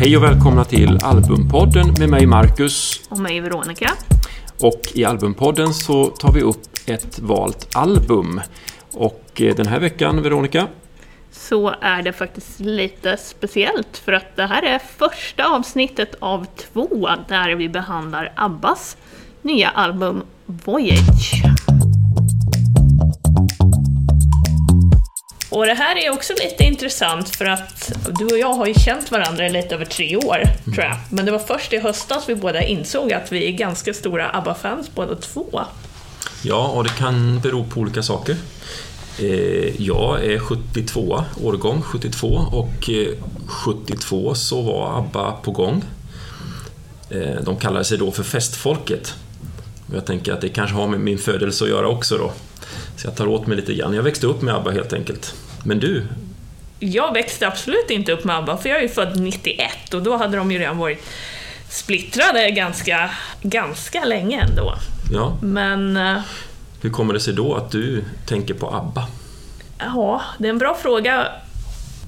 Hej och välkomna till Albumpodden med mig Marcus. Och mig Veronica. Och i Albumpodden så tar vi upp ett valt album. Och eh, den här veckan, Veronica? Så är det faktiskt lite speciellt för att det här är första avsnittet av två där vi behandlar Abbas nya album Voyage. Och det här är också lite intressant för att du och jag har ju känt varandra i lite över tre år, tror jag. Men det var först i höstas vi båda insåg att vi är ganska stora ABBA-fans båda två. Ja, och det kan bero på olika saker. Eh, jag är 72, årgång 72 och 72 eh, så var ABBA på gång. Eh, de kallade sig då för Festfolket. Jag tänker att det kanske har med min födelse att göra också då. Så jag tar åt mig lite grann. Jag växte upp med ABBA helt enkelt. Men du? Jag växte absolut inte upp med ABBA, för jag är ju född 91 och då hade de ju redan varit splittrade ganska, ganska länge ändå. Ja. Men... Eh, Hur kommer det sig då att du tänker på ABBA? Ja, det är en bra fråga.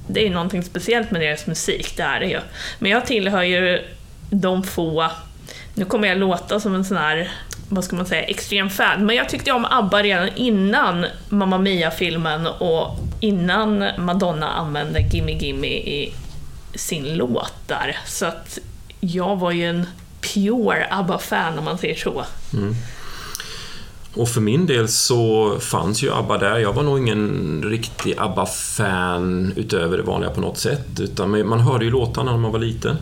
Det är ju någonting speciellt med deras musik, det är det ju. Men jag tillhör ju de få nu kommer jag låta som en sån här, vad ska man säga, extrem fan. Men jag tyckte om ABBA redan innan Mamma Mia-filmen och innan Madonna använde Gimme Gimme i sin låt där. Så att jag var ju en pure ABBA-fan om man säger så. Mm. Och för min del så fanns ju ABBA där. Jag var nog ingen riktig ABBA-fan utöver det vanliga på något sätt. Utan man hörde ju låtarna när man var liten.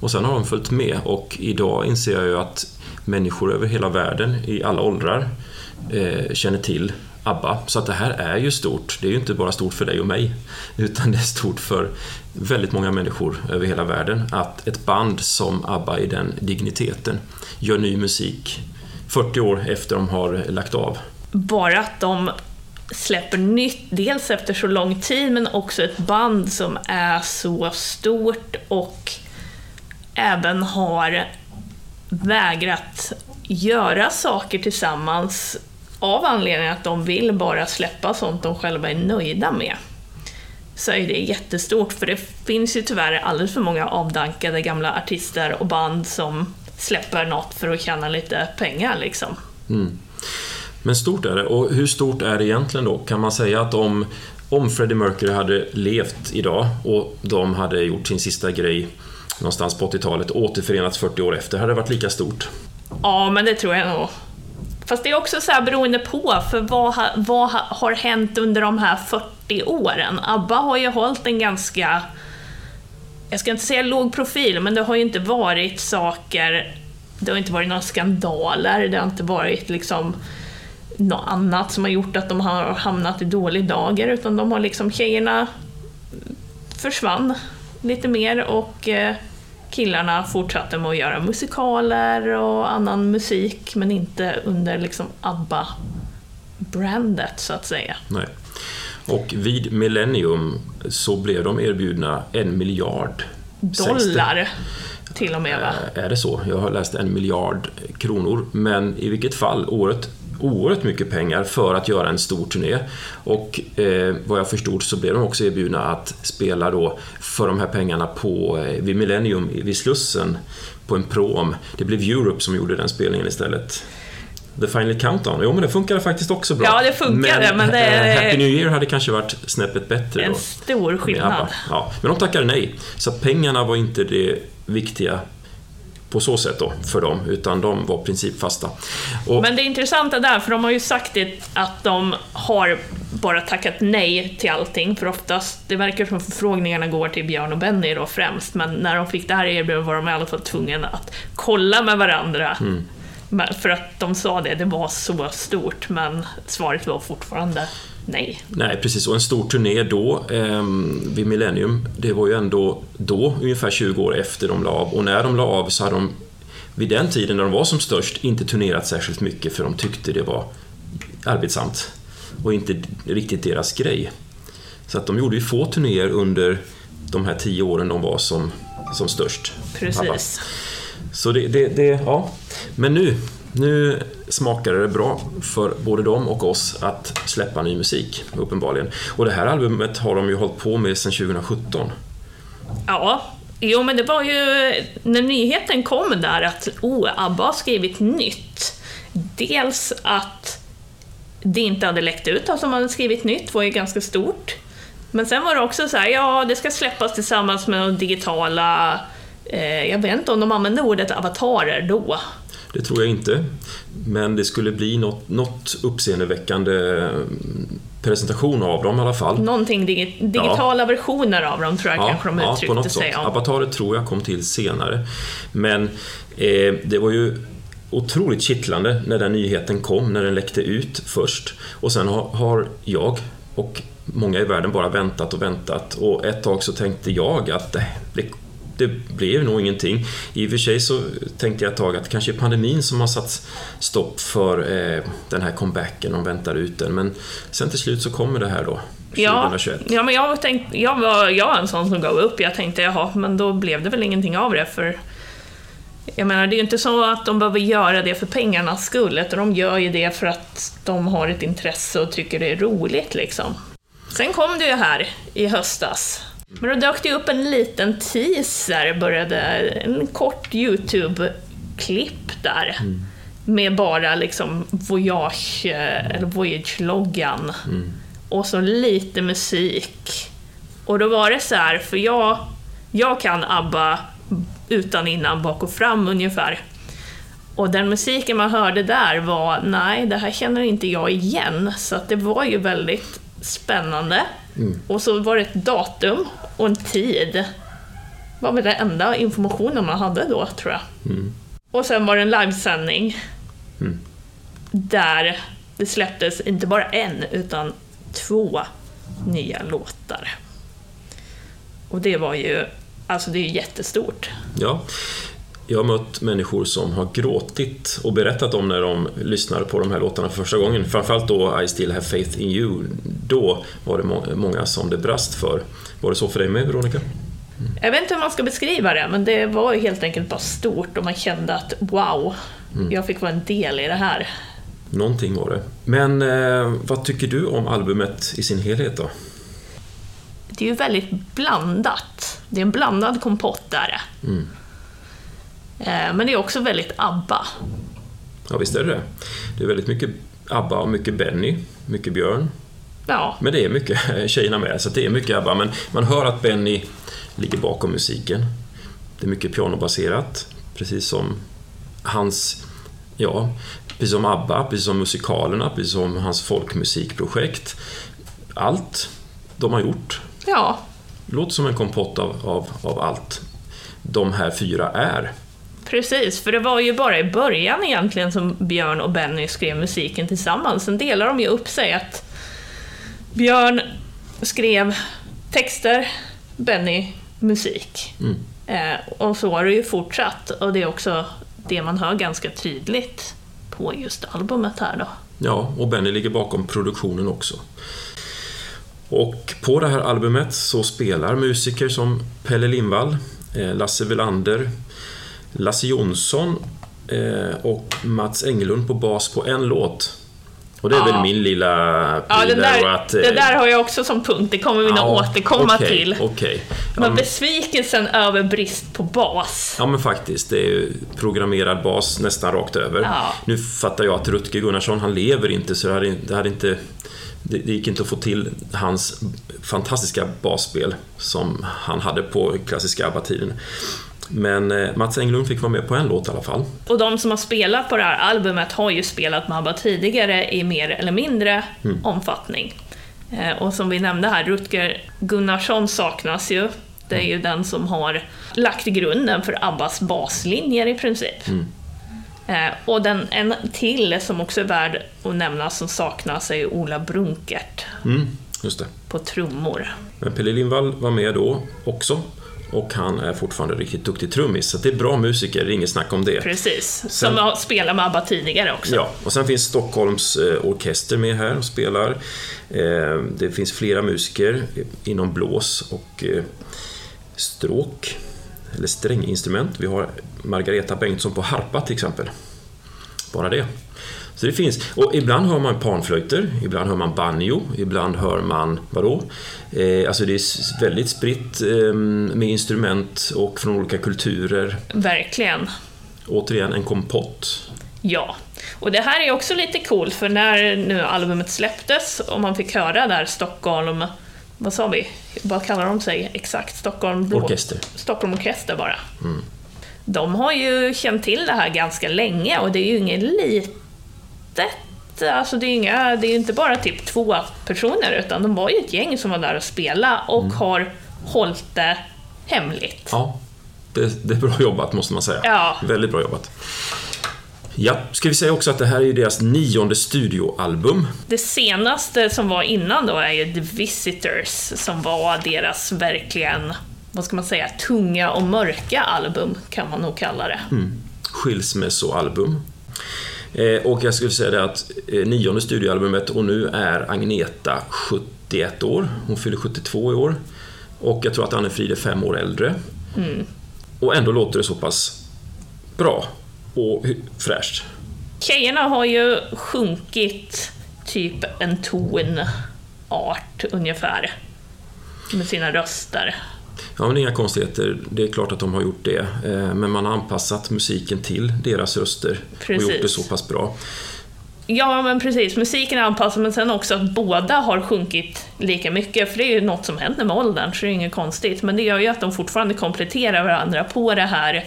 Och sen har de följt med och idag inser jag ju att människor över hela världen i alla åldrar eh, känner till ABBA. Så att det här är ju stort. Det är ju inte bara stort för dig och mig, utan det är stort för väldigt många människor över hela världen att ett band som ABBA i den digniteten gör ny musik 40 år efter de har lagt av. Bara att de släpper nytt, dels efter så lång tid, men också ett band som är så stort och även har vägrat göra saker tillsammans av anledningen att de vill bara släppa sånt de själva är nöjda med. Så är det jättestort, för det finns ju tyvärr alldeles för många avdankade gamla artister och band som släpper något för att tjäna lite pengar liksom. Mm. Men stort är det. Och hur stort är det egentligen då? Kan man säga att om, om Freddie Mercury hade levt idag och de hade gjort sin sista grej någonstans på 80-talet återförenats 40 år efter, hade det varit lika stort? Ja, men det tror jag nog. Fast det är också så här beroende på, för vad, vad har hänt under de här 40 åren? ABBA har ju hållit en ganska jag ska inte säga låg profil, men det har ju inte varit saker, det har inte varit några skandaler, det har inte varit liksom något annat som har gjort att de har hamnat i dålig dager, utan de har liksom, tjejerna försvann lite mer och eh, killarna fortsatte med att göra musikaler och annan musik, men inte under liksom ABBA-brandet så att säga. Nej. Och vid Millennium så blev de erbjudna en miljard dollar till och med va? Är det så? Jag har läst en miljard kronor. Men i vilket fall, året oerhört mycket pengar för att göra en stor turné. Och eh, vad jag förstod så blev de också erbjudna att spela då för de här pengarna på, eh, vid Millennium vid Slussen på en prom. Det blev Europe som gjorde den spelningen istället. The Final Countdown. Jo, men det funkade faktiskt också bra. Ja, det funkade, men, men det... Eh, Happy New Year hade kanske varit snäppet bättre. En då. stor skillnad. Ja, men de tackade nej. Så pengarna var inte det viktiga på så sätt då, för dem, utan de var principfasta. Och... Men det intressanta där, för de har ju sagt det, att de har bara tackat nej till allting, för oftast, det verkar som förfrågningarna går till Björn och Benny då främst, men när de fick det här erbjudandet var de i alla fall tvungna att kolla med varandra mm för att de sa det, det var så stort, men svaret var fortfarande nej. Nej, precis. Och en stor turné då, eh, vid Millennium, det var ju ändå då, ungefär 20 år efter de la av. Och när de la av så hade de, vid den tiden när de var som störst, inte turnerat särskilt mycket för de tyckte det var arbetsamt och inte riktigt deras grej. Så att de gjorde ju få turnéer under de här tio åren de var som, som störst. Precis. Så det, det, det, ja. Men nu, nu smakade det bra för både dem och oss att släppa ny musik, uppenbarligen. Och det här albumet har de ju hållit på med sedan 2017. Ja, Jo, men det var ju när nyheten kom där att oh, ABBA har skrivit nytt. Dels att det inte hade läckt ut att de hade skrivit nytt var ju ganska stort. Men sen var det också så här, ja, det ska släppas tillsammans med de digitala... Eh, jag vet inte om de använde ordet avatarer då. Det tror jag inte. Men det skulle bli något, något uppseendeväckande presentation av dem i alla fall. Någonting digi digitala ja. versioner av dem tror jag ja, kanske de ja, uttryckte sig om. Avatarer tror jag kom till senare. Men eh, det var ju otroligt kittlande när den nyheten kom, när den läckte ut först. Och sen har, har jag och många i världen bara väntat och väntat och ett tag så tänkte jag att det, det, det blev nog ingenting. I och för sig så tänkte jag ett tag att kanske är pandemin som har satt stopp för eh, den här comebacken och väntar ut den. Men sen till slut så kommer det här då. 2021. Ja, ja men jag, tänkte, jag, var, jag var en sån som gav upp. Jag tänkte jaha, men då blev det väl ingenting av det för jag menar, det är ju inte så att de behöver göra det för pengarnas skull, utan de gör ju det för att de har ett intresse och tycker det är roligt liksom. Sen kom det ju här i höstas. Men då dök det upp en liten teaser, började en kort YouTube-klipp där. Mm. Med bara liksom Voyage, eller Voyage-loggan. Mm. Och så lite musik. Och då var det så här, för jag, jag kan ABBA utan innan, bak och fram ungefär. Och den musiken man hörde där var, nej, det här känner inte jag igen. Så det var ju väldigt spännande. Mm. Och så var det ett datum och en tid. Det var väl den enda informationen man hade då, tror jag. Mm. Och sen var det en livesändning. Mm. Där det släpptes inte bara en, utan två nya låtar. Och det var ju, alltså det är ju jättestort. Ja, jag har mött människor som har gråtit och berättat om när de lyssnade på de här låtarna för första gången. Framförallt då I still have faith in you. Då var det många som det brast för. Var det så för dig med, Veronica? Mm. Jag vet inte hur man ska beskriva det, men det var helt enkelt bara stort och man kände att wow, mm. jag fick vara en del i det här. Någonting var det. Men eh, vad tycker du om albumet i sin helhet då? Det är ju väldigt blandat. Det är en blandad kompott där. Mm. Eh, men det är också väldigt ABBA. Ja, visst är det det. Det är väldigt mycket ABBA och mycket Benny, mycket Björn. Ja. Men det är mycket tjejerna med, så det är mycket ABBA. Men man hör att Benny ligger bakom musiken. Det är mycket pianobaserat, precis som hans, ja, precis som ABBA, precis som musikalerna, precis som hans folkmusikprojekt. Allt de har gjort. Ja. Låter som en kompott av, av, av allt de här fyra är. Precis, för det var ju bara i början egentligen som Björn och Benny skrev musiken tillsammans. Sen delar de ju upp sig att Björn skrev texter, Benny musik. Mm. Eh, och så har det ju fortsatt och det är också det man hör ganska tydligt på just albumet här då. Ja, och Benny ligger bakom produktionen också. Och på det här albumet så spelar musiker som Pelle Lindvall, eh, Lasse Welander, Lasse Jonsson eh, och Mats Englund på bas på en låt. Och det är ja. väl min lilla Ja, det där, att, det eh, där har jag också som punkt, det kommer vi nog ja, återkomma okay, till. Okay. Men um, besvikelsen över brist på bas. Ja men faktiskt, det är programmerad bas nästan rakt över. Ja. Nu fattar jag att Rutger Gunnarsson, han lever inte så det hade, det hade inte det, det gick inte att få till hans fantastiska basspel som han hade på klassiska ABBA-tiden. Men eh, Mats Englund fick vara med på en låt i alla fall. Och de som har spelat på det här albumet har ju spelat med ABBA tidigare i mer eller mindre mm. omfattning. Eh, och som vi nämnde här, Rutger Gunnarsson saknas ju. Det är ju mm. den som har lagt grunden för ABBAs baslinjer i princip. Mm. Eh, och den, en till som också är värd att nämna som saknas är Ola Brunkert. Mm, just det. På trummor. Men Pelle Lindvall var med då också och han är fortfarande riktigt duktig trummis, så det är bra musiker, det är inget snack om det. Precis, sen, som spelat med ABBA tidigare också. Ja, och sen finns Stockholms eh, orkester med här och spelar. Eh, det finns flera musiker inom blås och eh, stråk, eller stränginstrument. Vi har Margareta Bengtsson på harpa till exempel. Bara det. Så det finns, och ibland hör man panflöjter, ibland hör man banjo, ibland hör man vadå? Eh, alltså det är väldigt spritt eh, med instrument och från olika kulturer. Verkligen. Återigen en kompott. Ja, och det här är också lite coolt för när nu albumet släpptes och man fick höra där Stockholm, vad sa vi, vad kallar de sig exakt? Stockholm Blå... Orkester. Stockholm Orkester bara. Mm. De har ju känt till det här ganska länge och det är ju inget litet Alltså det är, inga, det är inte bara typ två personer utan de var ju ett gäng som var där och spelade och mm. har hållit det hemligt. Ja, det, det, är bra jobbat måste man säga. Ja. Väldigt bra jobbat. Ja, ska vi säga också att det här är deras nionde studioalbum. Det senaste som var innan då är ju The Visitors, som var deras verkligen, vad ska man säga, tunga och mörka album, kan man nog kalla det. Mm. Skilsmässoalbum. Eh, och jag skulle säga det att eh, nionde studioalbumet, och nu är Agneta 71 år, hon fyller 72 i år. Och jag tror att Anne-Frid är fem år äldre. Mm. Och ändå låter det så pass bra och fräscht. Tjejerna har ju sjunkit typ en tonart ungefär med sina röster. Ja, men inga konstigheter. Det är klart att de har gjort det. Eh, men man har anpassat musiken till deras röster precis. och gjort det så pass bra. Ja, men precis. Musiken är anpassad, men sen också att båda har sjunkit lika mycket, för det är ju något som händer med åldern, så det är inget konstigt. Men det gör ju att de fortfarande kompletterar varandra på det här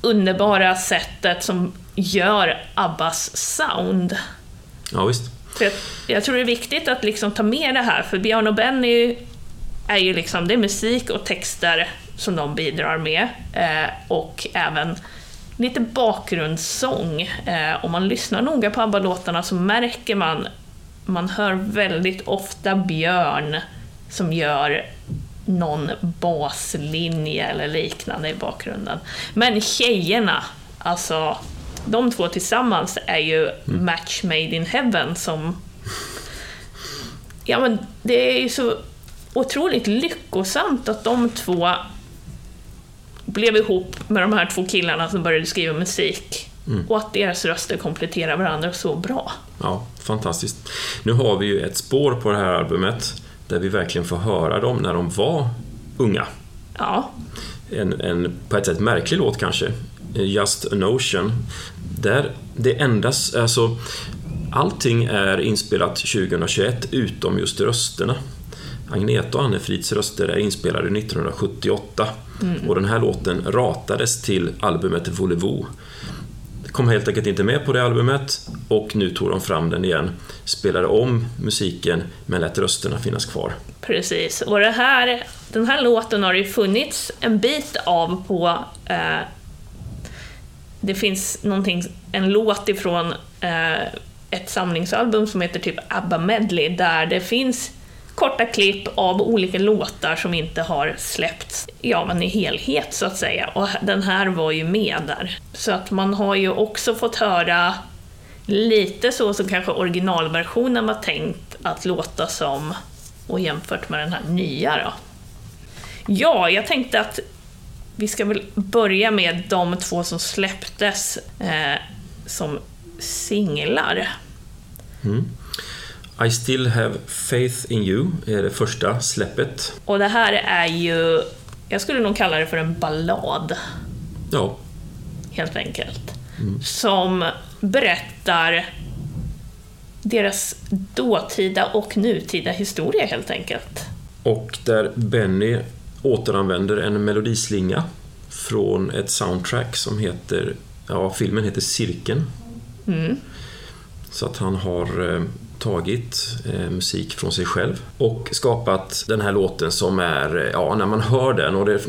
underbara sättet som gör Abbas sound. Ja, visst. Jag, jag, tror det är viktigt att liksom ta med det här, för Björn och Benny är ju liksom, det är musik och texter som de bidrar med. Eh, och även lite bakgrundssång. Eh, om man lyssnar noga på ABBA-låtarna så märker man, man hör väldigt ofta Björn som gör någon baslinje eller liknande i bakgrunden. Men tjejerna, alltså de två tillsammans är ju mm. match made in heaven som... Ja men det är ju så otroligt lyckosamt att de två blev ihop med de här två killarna som började skriva musik. Mm. Och att deras röster kompletterar varandra så bra. Ja, fantastiskt. Nu har vi ju ett spår på det här albumet där vi verkligen får höra dem när de var unga. Ja. En, en på ett sätt märklig låt kanske, Just a Notion. Där det endast, alltså allting är inspelat 2021 utom just rösterna. Agneta och Anne-Frids röster är inspelade 1978 mm. och den här låten ratades till albumet Volevo kom helt enkelt inte med på det albumet och nu tog de fram den igen, spelade om musiken men lät rösterna finnas kvar. Precis, och det här, den här låten har det ju funnits en bit av på eh, det finns någonting, en låt ifrån eh, ett samlingsalbum som heter typ ABBA Medley där det finns korta klipp av olika låtar som inte har släppts ja, men i helhet så att säga. Och den här var ju med där. Så att man har ju också fått höra lite så som kanske originalversionen var tänkt att låta som och jämfört med den här nya då. Ja, jag tänkte att vi ska väl börja med de två som släpptes eh, som singlar. Mm. I still have faith in you är det första släppet. Och det här är ju, jag skulle nog kalla det för en ballad. Ja. Helt enkelt. Mm. Som berättar deras dåtida och nutida historia helt enkelt. Och där Benny återanvänder en melodislinga från ett soundtrack som heter, ja filmen heter Cirkeln. Mm. Så att han har eh, tagit eh, musik från sig själv och skapat den här låten som är, eh, ja, när man hör den. Och det,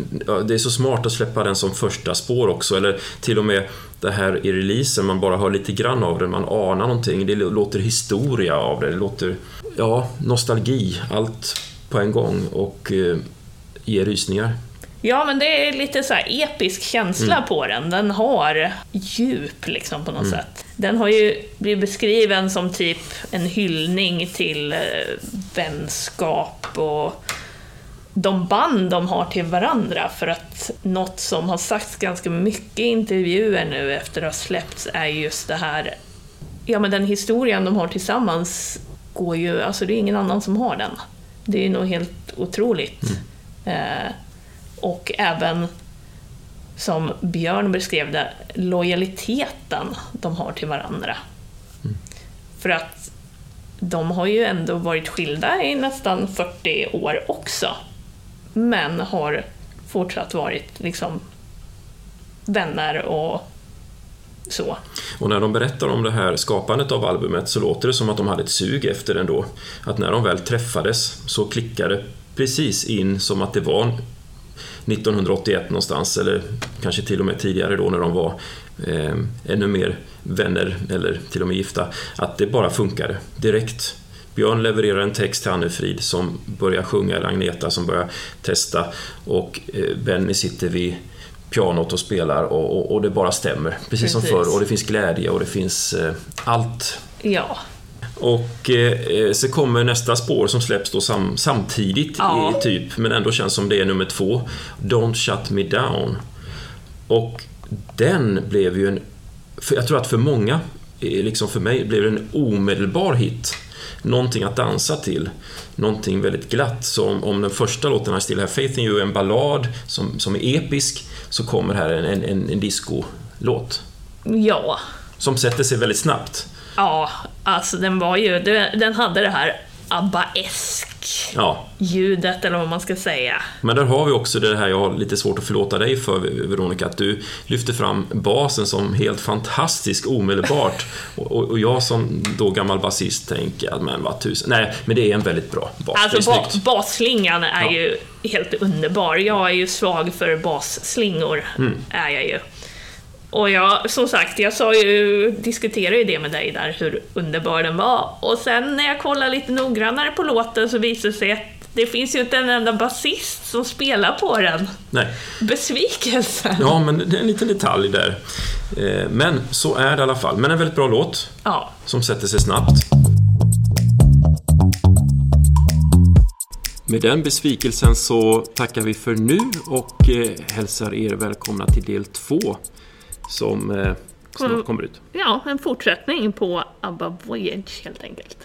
det, är så smart att släppa den som första spår också, eller till och med det här i releasen, man bara hör lite grann av den, man anar någonting, det låter historia av det, det låter, ja, nostalgi, allt på en gång och eh, ger rysningar. Ja, men det är lite så episk känsla mm. på den. Den har djup liksom på något mm. sätt. Den har ju blivit beskriven som typ en hyllning till eh, vänskap och de band de har till varandra. För att något som har sagts ganska mycket i intervjuer nu efter att ha släppts är just det här ja, men den historien de har tillsammans går ju, alltså det är ingen annan som har den. Det är nog helt otroligt. Eh, och även som Björn beskrev det, lojaliteten de har till varandra. För att de har ju ändå varit skilda i nästan 40 år också. Men har fortsatt varit liksom vänner och så. Och när de berättar om det här skapandet av albumet så låter det som att de hade ett sug efter det ändå. Att när de väl träffades så klickade precis in som att det var 1981 någonstans eller kanske till och med tidigare då när de var eh, ännu mer vänner eller till och med gifta. Att det bara funkade direkt. Björn levererar en text till Annefrid som börjar sjunga, eller Agneta som börjar testa och eh, Benny sitter vid pianot och spelar och, och, och det bara stämmer. Precis, Precis, som förr och det finns glädje och det finns eh, allt. Ja. Och eh, så kommer nästa spår som släpps då sam, samtidigt, ja. i, typ, men ändå känns som det är nummer två. Don't shut me down. Och den blev ju en... jag tror att för många, eh, liksom för mig, blev det en omedelbar hit. Någonting att dansa till. Någonting väldigt glatt. Så om, den första låten, I still have faith in you, är en ballad som, som är episk, så kommer här en, en, en disco-låt. Ja. Som sätter sig väldigt snabbt. Ja, alltså den var ju, den hade det här ABBA-esk ja. ljudet eller vad man ska säga. Men där har vi också det här jag har lite svårt att förlåta dig för Veronica, att du lyfter fram basen som helt fantastisk omedelbart. och, och, jag som då gammal basist tänker att men vad tusen, nej men det är en väldigt bra bas. Alltså ba basslingan är ja. ju helt underbar. Jag är ju svag för basslingor, mm. är jag ju. Och jag, som sagt, jag sa ju, diskuterade ju det med dig där, hur underbar den var. Och sen när jag kollar lite noggrannare på låten så visar det sig att det finns ju inte en enda basist som spelar på den. Nej. Besvikelse. Ja, men det är en liten detalj där. Eh, men så är det i alla fall. Men en väldigt bra låt. Ja. Som sätter sig snabbt. Med den besvikelsen så tackar vi för nu och eh, hälsar er välkomna till del två som eh, snart kommer ut. Ja, en fortsättning på ABBA Voyage helt enkelt.